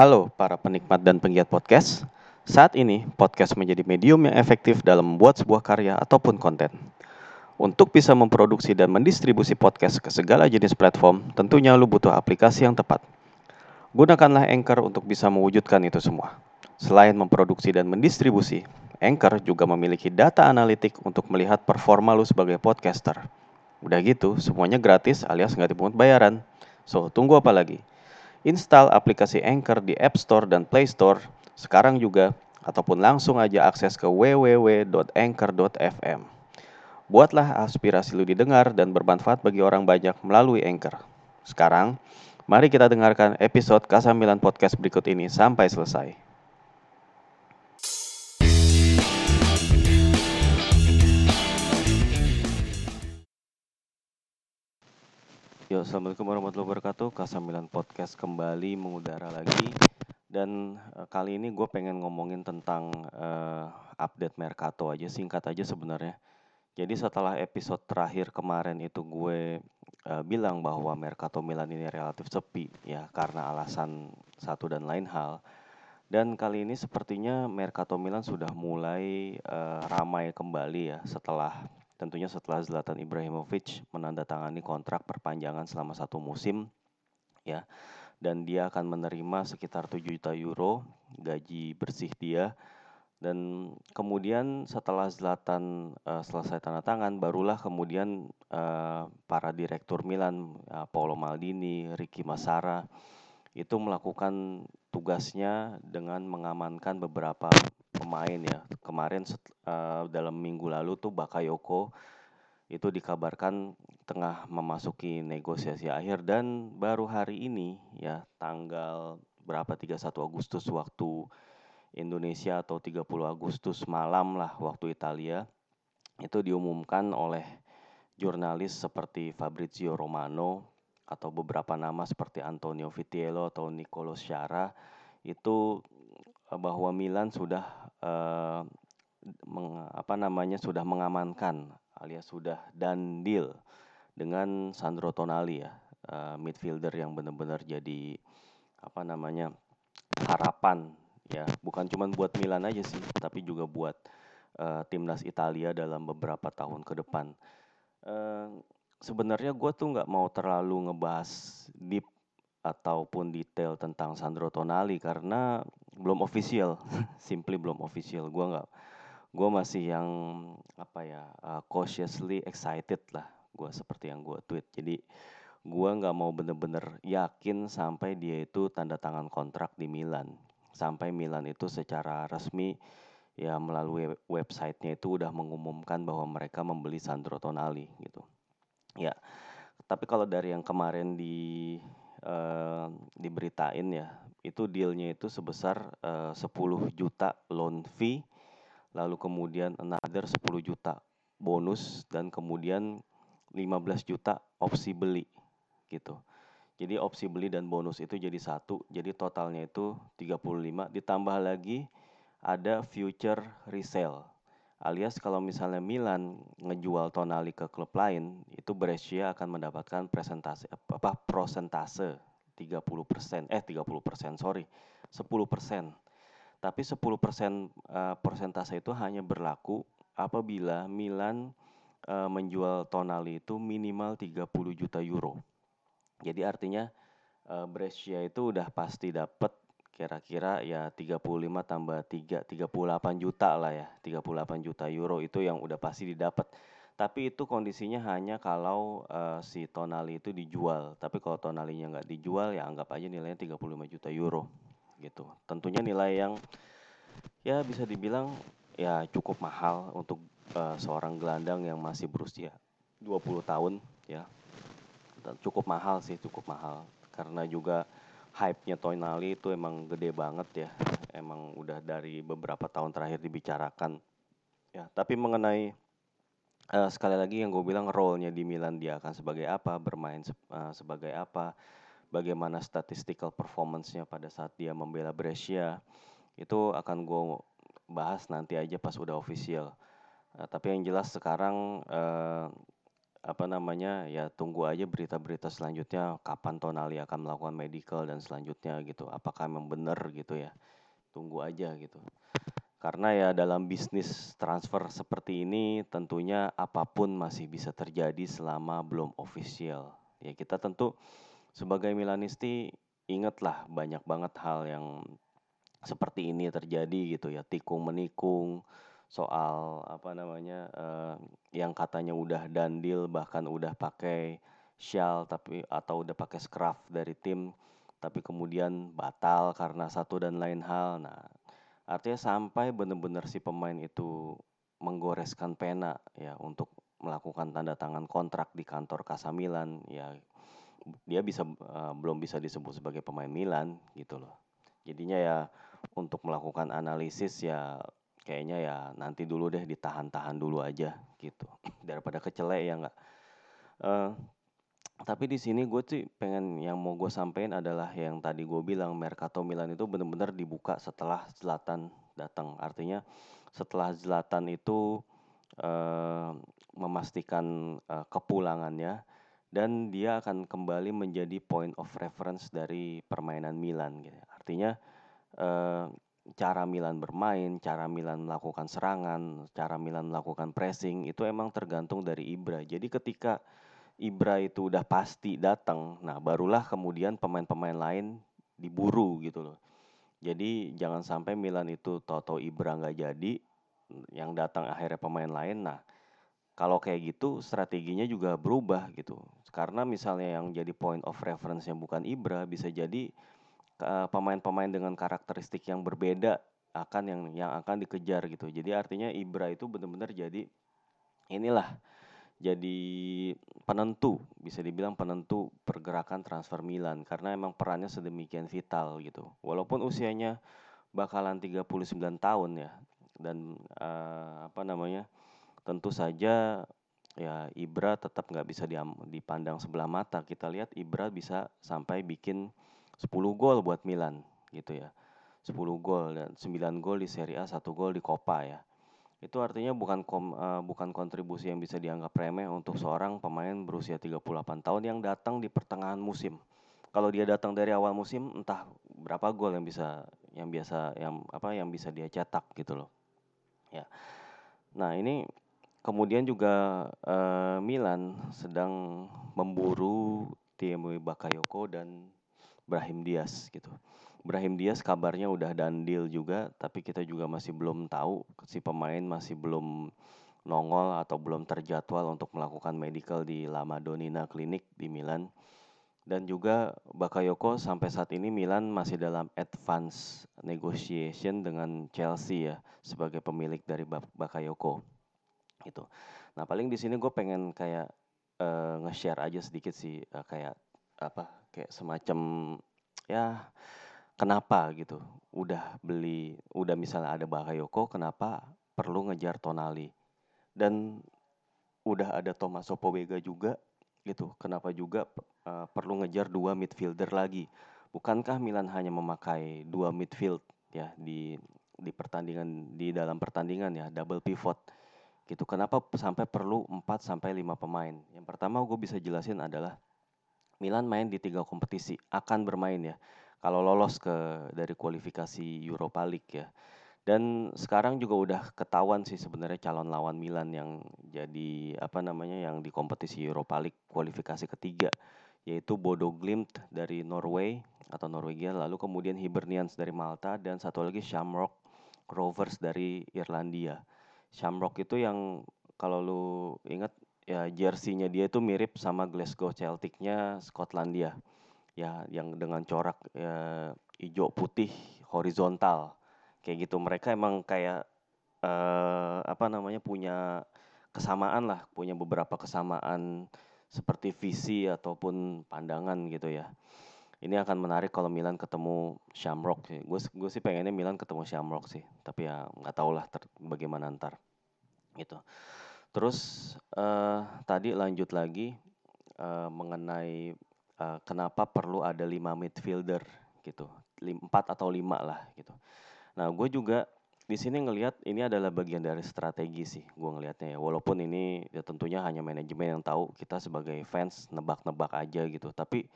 Halo para penikmat dan penggiat podcast. Saat ini, podcast menjadi medium yang efektif dalam membuat sebuah karya ataupun konten. Untuk bisa memproduksi dan mendistribusi podcast ke segala jenis platform, tentunya lu butuh aplikasi yang tepat. Gunakanlah Anchor untuk bisa mewujudkan itu semua. Selain memproduksi dan mendistribusi, Anchor juga memiliki data analitik untuk melihat performa lu sebagai podcaster. Udah gitu, semuanya gratis alias nggak dipungut bayaran. So, tunggu apa lagi? Install aplikasi Anchor di App Store dan Play Store sekarang juga, ataupun langsung aja akses ke www.anchor.fm. Buatlah aspirasi lu didengar dan bermanfaat bagi orang banyak melalui Anchor. Sekarang, mari kita dengarkan episode Kasamilan Podcast berikut ini sampai selesai. Yo, Assalamualaikum warahmatullahi wabarakatuh. Kasamilan Podcast kembali mengudara lagi. Dan uh, kali ini gue pengen ngomongin tentang uh, update Mercato aja, singkat aja sebenarnya. Jadi setelah episode terakhir kemarin itu gue uh, bilang bahwa Mercato Milan ini relatif sepi ya karena alasan satu dan lain hal. Dan kali ini sepertinya Mercato Milan sudah mulai uh, ramai kembali ya setelah tentunya setelah Zlatan Ibrahimovic menandatangani kontrak perpanjangan selama satu musim ya dan dia akan menerima sekitar 7 juta euro gaji bersih dia. Dan kemudian setelah Zlatan uh, selesai tanda tangan barulah kemudian uh, para direktur Milan uh, Paolo Maldini, Ricky Massara itu melakukan tugasnya dengan mengamankan beberapa pemain ya. Kemarin uh, dalam minggu lalu tuh Bakayoko itu dikabarkan tengah memasuki negosiasi akhir dan baru hari ini ya tanggal berapa 31 Agustus waktu Indonesia atau 30 Agustus malam lah waktu Italia itu diumumkan oleh jurnalis seperti Fabrizio Romano atau beberapa nama seperti Antonio Vitiello atau Nicolo Sciarra itu eh, bahwa Milan sudah uh, meng, apa namanya sudah mengamankan alias sudah dan deal dengan Sandro Tonali ya uh, midfielder yang benar-benar jadi apa namanya harapan ya. Bukan cuma buat Milan aja sih tapi juga buat uh, timnas Italia dalam beberapa tahun ke depan. Uh, sebenarnya gue tuh nggak mau terlalu ngebahas deep ataupun detail tentang Sandro Tonali karena belum official. Simply belum official. Gue nggak gue masih yang apa ya uh, cautiously excited lah gue seperti yang gue tweet. Jadi gue nggak mau bener-bener yakin sampai dia itu tanda tangan kontrak di Milan. Sampai Milan itu secara resmi ya melalui websitenya itu udah mengumumkan bahwa mereka membeli Sandro Tonali gitu. Ya tapi kalau dari yang kemarin di uh, diberitain ya itu dealnya itu sebesar uh, 10 juta loan fee lalu kemudian another 10 juta bonus dan kemudian 15 juta opsi beli gitu. Jadi opsi beli dan bonus itu jadi satu, jadi totalnya itu 35 ditambah lagi ada future resale. Alias kalau misalnya Milan ngejual Tonali ke klub lain, itu Brescia akan mendapatkan presentasi apa prosentase 30%, eh 30%, sorry, 10% tapi 10% uh, eh, persentase itu hanya berlaku apabila Milan uh, menjual Tonali itu minimal 30 juta euro. Jadi artinya uh, Brescia itu udah pasti dapat kira-kira ya 35 tambah 3 38 juta lah ya. 38 juta euro itu yang udah pasti didapat. Tapi itu kondisinya hanya kalau uh, si Tonali itu dijual. Tapi kalau Tonalinya nggak dijual ya anggap aja nilainya 35 juta euro gitu. Tentunya nilai yang ya bisa dibilang ya cukup mahal untuk uh, seorang gelandang yang masih berusia 20 tahun ya. Cukup mahal sih, cukup mahal karena juga hype-nya Tonali itu emang gede banget ya. Emang udah dari beberapa tahun terakhir dibicarakan. Ya, tapi mengenai uh, sekali lagi yang gue bilang role-nya di Milan dia akan sebagai apa, bermain se uh, sebagai apa bagaimana statistical performance-nya pada saat dia membela Brescia itu akan gue bahas nanti aja pas udah official. Uh, tapi yang jelas sekarang uh, apa namanya ya tunggu aja berita-berita selanjutnya kapan Tonali akan melakukan medical dan selanjutnya gitu. Apakah memang benar gitu ya? Tunggu aja gitu. Karena ya dalam bisnis transfer seperti ini tentunya apa pun masih bisa terjadi selama belum official. Ya kita tentu sebagai Milanisti ingatlah banyak banget hal yang seperti ini terjadi gitu ya. Tikung menikung soal apa namanya uh, yang katanya udah dandil bahkan udah pakai shell tapi atau udah pakai scruff dari tim tapi kemudian batal karena satu dan lain hal. Nah, artinya sampai benar-benar si pemain itu menggoreskan pena ya untuk melakukan tanda tangan kontrak di kantor Casamilan ya dia bisa uh, belum bisa disebut sebagai pemain Milan gitu loh. Jadinya ya untuk melakukan analisis ya kayaknya ya nanti dulu deh ditahan-tahan dulu aja gitu. Daripada kecelek ya nggak? Uh, tapi di sini gue sih pengen yang mau gue sampein adalah yang tadi gue bilang Mercato Milan itu benar-benar dibuka setelah Zlatan datang. Artinya setelah Zlatan itu uh, memastikan uh, kepulangannya dan dia akan kembali menjadi point of reference dari permainan Milan gitu. Artinya uh, cara Milan bermain, cara Milan melakukan serangan, cara Milan melakukan pressing itu emang tergantung dari Ibra. Jadi ketika Ibra itu udah pasti datang, nah barulah kemudian pemain-pemain lain diburu gitu loh. Jadi jangan sampai Milan itu toto Ibra nggak jadi, yang datang akhirnya pemain lain. Nah kalau kayak gitu strateginya juga berubah gitu. Karena misalnya yang jadi point of reference yang bukan Ibra bisa jadi pemain-pemain dengan karakteristik yang berbeda akan yang yang akan dikejar gitu. Jadi artinya Ibra itu benar-benar jadi inilah jadi penentu bisa dibilang penentu pergerakan transfer Milan karena emang perannya sedemikian vital gitu. Walaupun usianya bakalan 39 tahun ya dan uh, apa namanya tentu saja ya Ibra tetap nggak bisa dipandang sebelah mata. Kita lihat Ibra bisa sampai bikin 10 gol buat Milan gitu ya. 10 gol dan 9 gol di Serie A, 1 gol di Coppa ya. Itu artinya bukan kom, uh, bukan kontribusi yang bisa dianggap remeh untuk seorang pemain berusia 38 tahun yang datang di pertengahan musim. Kalau dia datang dari awal musim entah berapa gol yang bisa yang biasa yang apa yang bisa dia cetak gitu loh. Ya. Nah, ini kemudian juga uh, Milan sedang memburu Tiemu Bakayoko dan Brahim Diaz gitu. Brahim Diaz kabarnya udah dandil juga, tapi kita juga masih belum tahu si pemain masih belum nongol atau belum terjadwal untuk melakukan medical di La Madonnina Clinic di Milan. Dan juga Bakayoko sampai saat ini Milan masih dalam advance negotiation dengan Chelsea ya sebagai pemilik dari Bakayoko. Gitu. Nah, paling di sini gue pengen kayak uh, nge-share aja sedikit sih uh, kayak apa kayak semacam ya kenapa gitu? Udah beli udah misalnya ada Bakayoko kenapa perlu ngejar Tonali? Dan udah ada Tomaso Pobega juga gitu kenapa juga uh, perlu ngejar dua midfielder lagi? Bukankah Milan hanya memakai dua midfield ya di di pertandingan di dalam pertandingan ya double pivot? Gitu kenapa sampai perlu 4 sampai 5 pemain? Yang pertama gue bisa jelasin adalah Milan main di tiga kompetisi, akan bermain ya. Kalau lolos ke dari kualifikasi Europa League ya. Dan sekarang juga udah ketahuan sih sebenarnya calon lawan Milan yang jadi apa namanya yang di kompetisi Europa League kualifikasi ketiga yaitu Bodo Glimt dari Norway atau Norwegia lalu kemudian Hibernians dari Malta dan satu lagi Shamrock Rovers dari Irlandia. Shamrock itu yang kalau lu ingat ya jersey-nya dia itu mirip sama Glasgow Celtic-nya Skotlandia. Ya, yang dengan corak ya, hijau putih horizontal. Kayak gitu. Mereka emang kayak uh, apa namanya punya kesamaan lah, punya beberapa kesamaan seperti visi ataupun pandangan gitu ya. Ini akan menarik kalau Milan ketemu Shamrock sih. Gue gue sih pengennya Milan ketemu Shamrock sih, tapi ya nggak tahu lah bagaimana ntar gitu. Terus uh, tadi lanjut lagi uh, mengenai uh, kenapa perlu ada lima midfielder gitu, empat atau lima lah gitu. Nah gue juga di sini ngelihat ini adalah bagian dari strategi sih gue ngelihatnya ya. Walaupun ini ya tentunya hanya manajemen yang tahu kita sebagai fans nebak-nebak aja gitu. Tapi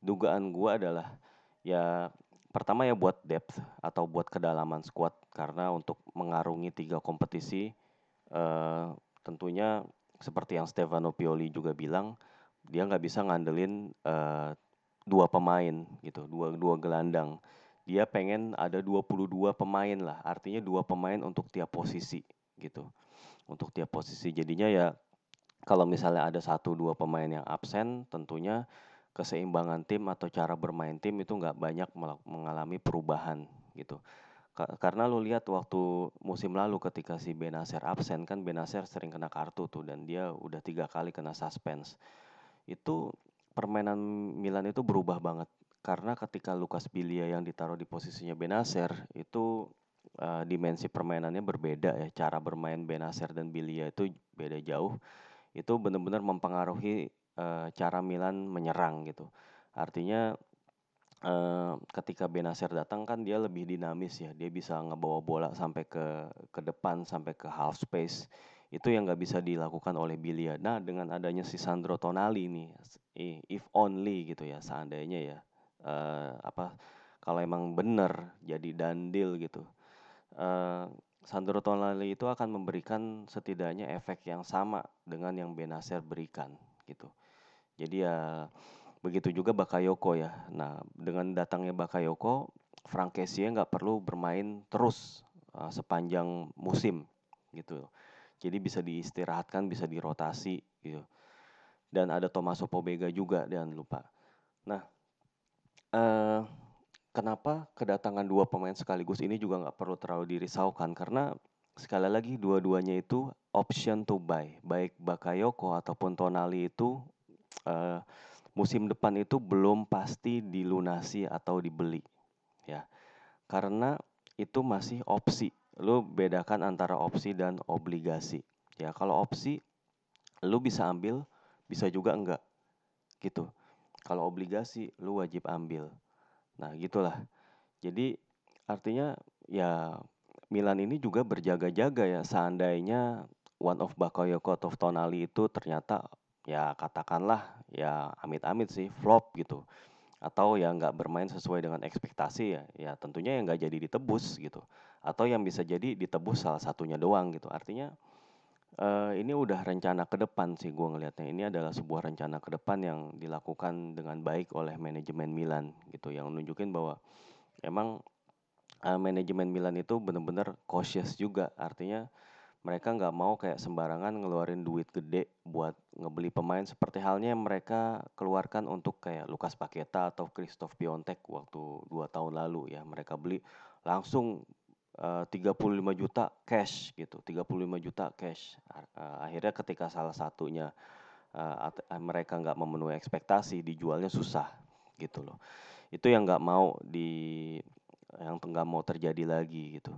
dugaan gue adalah ya pertama ya buat depth atau buat kedalaman squad. Karena untuk mengarungi tiga kompetisi uh, tentunya seperti yang Stefano Pioli juga bilang dia nggak bisa ngandelin uh, dua pemain gitu dua dua gelandang dia pengen ada 22 pemain lah. Artinya dua pemain untuk tiap posisi gitu. Untuk tiap posisi. Jadinya ya kalau misalnya ada satu dua pemain yang absen, tentunya keseimbangan tim atau cara bermain tim itu nggak banyak mengalami perubahan gitu. Karena lu lihat waktu musim lalu ketika si Benacer absen kan Benacer sering kena kartu tuh dan dia udah tiga kali kena suspense. Itu permainan Milan itu berubah banget. Karena ketika Lukas Bilia yang ditaruh di posisinya Benacer itu uh, dimensi permainannya berbeda ya. Cara bermain Benacer dan Bilia itu beda jauh. Itu benar-benar mempengaruhi uh, cara Milan menyerang gitu. Artinya ketika Benacer datang kan dia lebih dinamis ya. Dia bisa ngebawa bola sampai ke ke depan sampai ke half space. Itu yang nggak bisa dilakukan oleh Bilia. Nah dengan adanya si Sandro Tonali nih, if only gitu ya seandainya ya uh, apa kalau emang benar jadi dandil gitu uh, Sandro Tonali itu akan memberikan setidaknya efek yang sama dengan yang Benacer berikan gitu. Jadi ya begitu juga Bakayoko ya. Nah dengan datangnya Bakayoko Frank Kessie nggak perlu bermain terus uh, sepanjang musim gitu. Jadi bisa diistirahatkan bisa dirotasi gitu. Dan ada Tomaso Pobega juga jangan lupa. Nah uh, kenapa kedatangan dua pemain sekaligus ini juga nggak perlu terlalu dirisaukan? Karena sekali lagi dua-duanya itu option to buy. Baik Bakayoko ataupun Tonali itu uh, musim depan itu belum pasti dilunasi atau dibeli ya. Karena itu masih opsi. Lu bedakan antara opsi dan obligasi ya. Kalau opsi lu bisa ambil bisa juga enggak gitu. Kalau obligasi lu wajib ambil. Nah, gitulah. Jadi artinya ya Milan ini juga berjaga-jaga ya. Seandainya one of Bakayoko atau Tonali itu ternyata ya katakanlah ya amit-amit sih flop gitu atau yang nggak bermain sesuai dengan ekspektasi ya ya tentunya yang nggak jadi ditebus gitu atau yang bisa jadi ditebus salah satunya doang gitu artinya uh, ini udah rencana ke depan sih gue ngelihatnya. Ini adalah sebuah rencana ke depan yang dilakukan dengan baik oleh manajemen Milan gitu, yang nunjukin bahwa emang uh, manajemen Milan itu benar-benar cautious juga. Artinya mereka nggak mau kayak sembarangan ngeluarin duit gede buat ngebeli pemain seperti halnya yang mereka keluarkan untuk kayak Lukas Paketa atau Christoph Piontek waktu dua tahun lalu ya mereka beli langsung Eh, puluh lima juta cash gitu, 35 juta cash. Uh, akhirnya ketika salah satunya uh, mereka nggak memenuhi ekspektasi, dijualnya susah gitu loh. Itu yang nggak mau di yang nggak mau terjadi lagi gitu.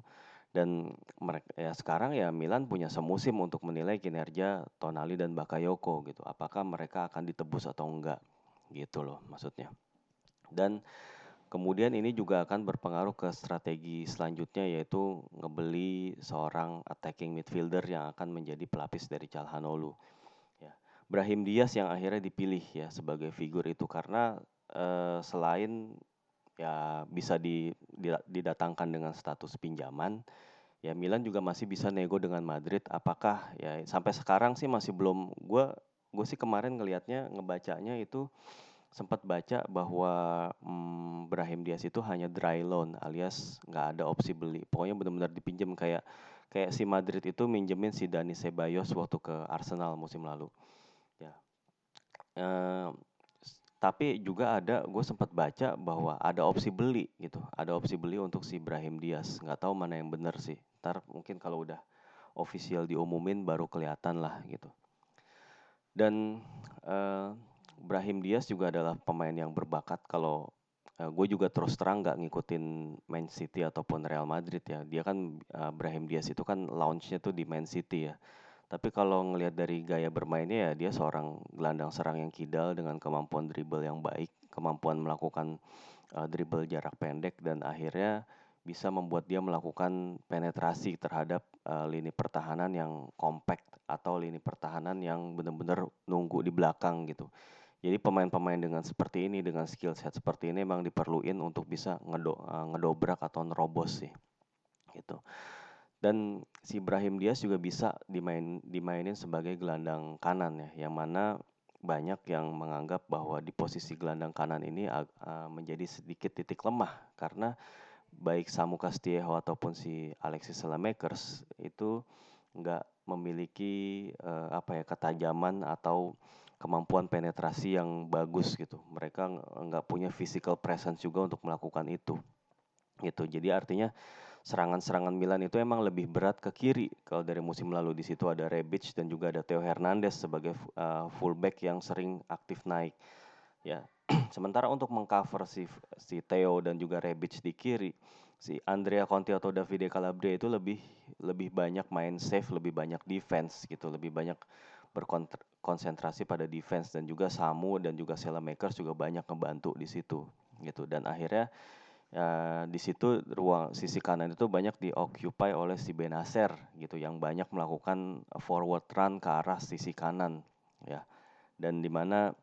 Dan mereka ya sekarang ya Milan punya semusim untuk menilai kinerja Tonali dan Bakayoko gitu. Apakah mereka akan ditebus atau enggak gitu loh maksudnya. Dan Kemudian ini juga akan berpengaruh ke strategi selanjutnya yaitu ngebeli seorang attacking midfielder yang akan menjadi pelapis dari Calhanoglu. Ya. Brahim Diaz yang akhirnya dipilih ya sebagai figur itu karena eh, selain ya bisa di, di, didatangkan dengan status pinjaman, ya Milan juga masih bisa nego dengan Madrid. Apakah ya sampai sekarang sih masih belum gue gue sih kemarin ngelihatnya ngebacanya itu sempat baca bahwa hmm, Brahim Diaz itu hanya dry loan alias nggak ada opsi beli. Pokoknya benar-benar dipinjam kayak kayak si Madrid itu minjemin si Dani Ceballos waktu ke Arsenal musim lalu. Ya. Uh, tapi juga ada gue sempat baca bahwa ada opsi beli gitu. Ada opsi beli untuk si Brahim Diaz nggak tahu mana yang benar sih. Ntar mungkin kalau udah official diumumin baru kelihatan lah gitu. Dan uh, Brahim Diaz juga adalah pemain yang berbakat kalau uh, gue juga terus terang nggak ngikutin Man City ataupun Real Madrid ya. Dia kan uh, Brahim Diaz itu kan launchnya tuh di Man City ya tapi kalau ngelihat dari gaya bermainnya ya dia seorang gelandang serang yang kidal dengan kemampuan dribble yang baik kemampuan melakukan uh, dribble jarak pendek dan akhirnya bisa membuat dia melakukan penetrasi terhadap uh, lini pertahanan yang compact atau lini pertahanan yang benar-benar nunggu di belakang gitu. Jadi pemain-pemain dengan seperti ini, dengan skill set seperti ini memang diperluin untuk bisa ngedo, uh, ngedobrak atau nerobos sih, gitu. Dan si Ibrahim Diaz juga bisa dimain, dimainin sebagai gelandang kanan ya, yang mana banyak yang menganggap bahwa di posisi gelandang kanan ini uh, menjadi sedikit titik lemah karena baik Samu Castillejo ataupun si Alexis Salamekers itu nggak memiliki uh, apa ya ketajaman atau kemampuan penetrasi yang bagus gitu. Mereka nggak punya physical presence juga untuk melakukan itu. Gitu. Jadi artinya serangan-serangan Milan itu emang lebih berat ke kiri. Kalau dari musim lalu di situ ada Rebic dan juga ada Theo Hernandez sebagai uh, fullback yang sering aktif naik. Ya, sementara untuk mengcover si si Theo dan juga Rebic di kiri, si Andrea Conti atau Davide Calabria itu lebih lebih banyak main safe, lebih banyak defense gitu, lebih banyak berkonsentrasi pada defense dan juga Samu dan juga Makers juga banyak ngebantu di situ gitu dan akhirnya ya, di situ ruang sisi kanan itu banyak dioccupy oleh si Benacer gitu yang banyak melakukan forward run ke arah sisi kanan ya dan di mana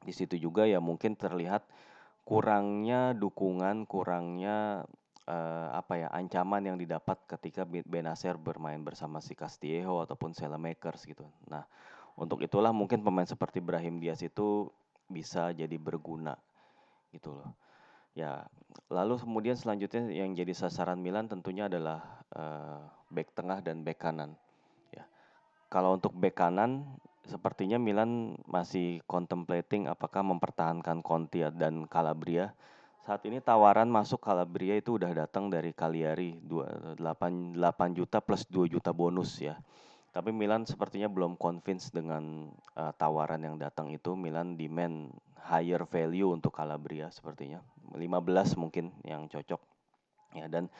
di situ juga ya mungkin terlihat kurangnya dukungan kurangnya uh, apa ya ancaman yang didapat ketika Benacer bermain bersama si Castillejo ataupun Makers gitu. Nah, untuk itulah mungkin pemain seperti Brahim Diaz itu bisa jadi berguna gitu loh. Ya, lalu kemudian selanjutnya yang jadi sasaran Milan tentunya adalah uh, back tengah dan back kanan. Ya. Kalau untuk back kanan sepertinya Milan masih contemplating apakah mempertahankan Conti dan Calabria saat ini tawaran masuk Calabria itu udah datang dari Cagliari 8, 8 juta plus 2 juta bonus ya. Tapi Milan sepertinya belum convince dengan uh, tawaran yang datang itu. Milan demand higher value untuk Calabria sepertinya. 15 mungkin yang cocok. Ya dan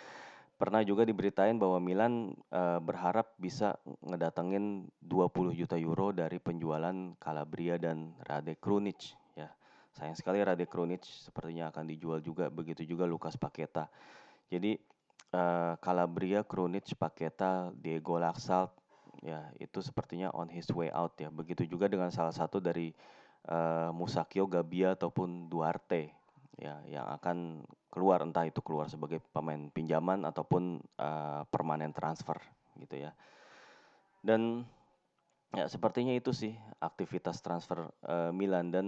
pernah juga diberitain bahwa Milan uh, berharap bisa ngedatengin 20 juta euro dari penjualan Calabria dan Rade Krunic Sayang sekali Rade Krunic sepertinya akan dijual juga, begitu juga Lukas Paketa. Jadi uh, Calabria, Krunic, Paketa, Diego Laxalt, ya itu sepertinya on his way out ya. Begitu juga dengan salah satu dari uh, Musakio, Gabia ataupun Duarte ya yang akan keluar entah itu keluar sebagai pemain pinjaman ataupun uh, permanen transfer gitu ya. Dan ya sepertinya itu sih aktivitas transfer uh, Milan dan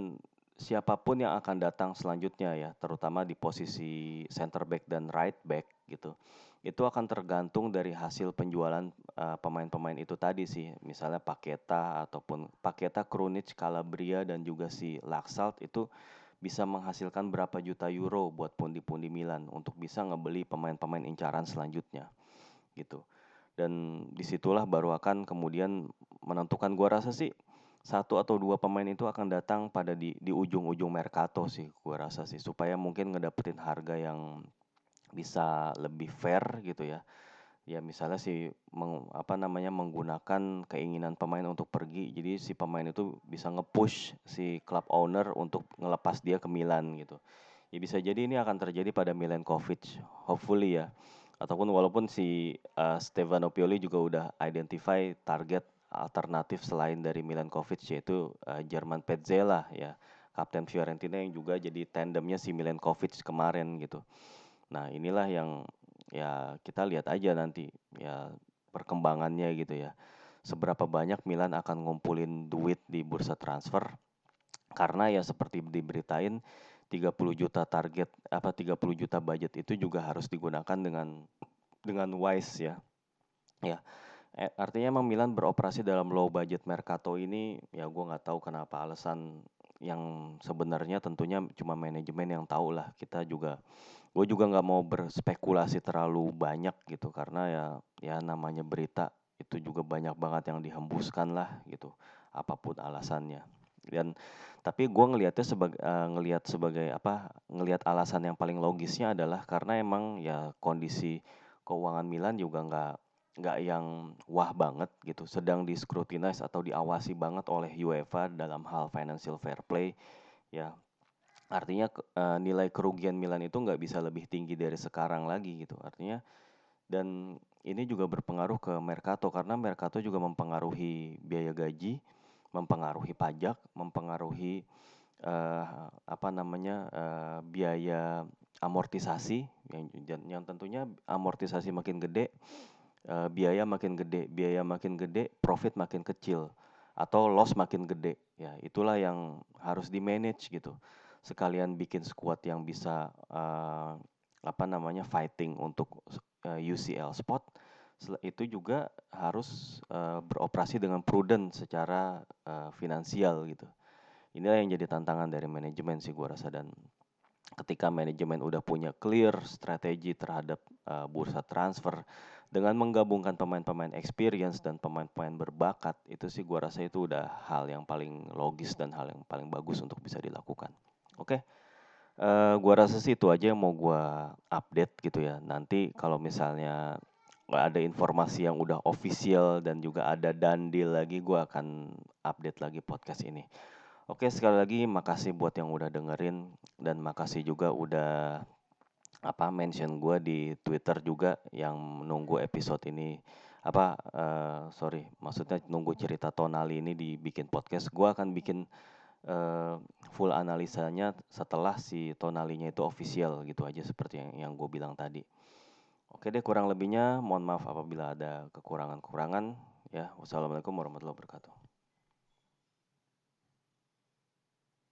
siapa pun yang akan datang selanjutnya ya, terutama di posisi center back dan right back gitu. Itu akan tergantung dari hasil penjualan pemain pemain-pemain itu tadi sih. Misalnya Paketa ataupun Paketa, Krunic, Calabria dan juga si Laxalt itu bisa menghasilkan berapa juta euro buat pundi-pundi Milan untuk bisa ngebeli pemain-pemain incaran selanjutnya gitu. Dan di situlah baru akan kemudian menentukan gua rasa sih satu atau dua pemain itu akan datang pada di di ujung-ujung mercato sih gua rasa sih supaya mungkin ngedapetin harga yang bisa lebih fair gitu ya. Ya misalnya si meng, apa namanya menggunakan keinginan pemain untuk pergi jadi si pemain itu bisa nge-push si club owner untuk ngelepas dia ke Milan gitu. Ya bisa jadi ini akan terjadi pada Milenkovic hopefully ya. Ataupun walaupun si uh, Stefano Pioli juga udah identify target alternatif selain dari Milenkovic yaitu uh, Jerman Petzela ya kapten Fiorentina yang juga jadi tandemnya si Milenkovic kemarin gitu. Nah inilah yang ya kita lihat aja nanti ya perkembangannya gitu ya. Seberapa banyak Milan akan ngumpulin duit di bursa transfer karena ya seperti diberitain 30 juta target apa 30 juta budget itu juga harus digunakan dengan dengan wise ya. Ya Eh, artinya emang Milan beroperasi dalam low budget mercato ini ya gue nggak tahu kenapa alasan yang sebenarnya tentunya cuma manajemen yang tahu lah kita juga gue juga nggak mau berspekulasi terlalu banyak gitu karena ya ya namanya berita itu juga banyak banget yang dihembuskan lah gitu apa pun alasannya dan tapi gue ngelihatnya sebagai uh, ngelihat sebagai apa ngelihat alasan yang paling logisnya adalah karena emang ya kondisi keuangan Milan juga nggak nggak yang wah banget gitu, sedang di scrutinize atau diawasi banget oleh UEFA dalam hal financial fair play, ya. Artinya uh, nilai kerugian Milan itu nggak bisa lebih tinggi dari sekarang lagi gitu. Artinya dan ini juga berpengaruh ke Mercato karena Mercato juga mempengaruhi biaya gaji mempengaruhi pajak mempengaruhi uh, apa namanya uh, biaya amortisasi. Yang yang tentunya amortisasi makin gede uh, biaya makin gede biaya makin gede profit makin kecil atau loss makin gede. Ya itulah yang harus di manage gitu sekalian bikin squad yang bisa uh, apa namanya fighting untuk uh, eh, UCL spot itu juga harus uh, beroperasi dengan prudent secara uh, finansial gitu. Inilah yang jadi tantangan dari manajemen sih gua rasa dan ketika manajemen udah punya clear strategi terhadap uh, bursa transfer dengan menggabungkan pemain-pemain experience dan pemain-pemain berbakat itu sih gua rasa itu udah hal yang paling logis dan hal yang paling bagus untuk bisa dilakukan. Oke. Uh, eh, gua rasa sih itu aja yang mau gua update gitu ya. Nanti kalau misalnya ada informasi yang udah official dan juga ada dandil lagi, gua akan update lagi podcast ini. Oke, sekali lagi makasih buat yang udah dengerin dan makasih juga udah apa mention gua di Twitter juga yang nunggu episode ini apa uh, sorry maksudnya nunggu cerita tonali ini dibikin podcast gua akan bikin uh, full analisanya setelah si tonalinya itu official gitu aja seperti yang, yang gue bilang tadi. Oke deh kurang lebihnya mohon maaf apabila ada kekurangan-kekurangan ya. Wassalamualaikum warahmatullahi wabarakatuh.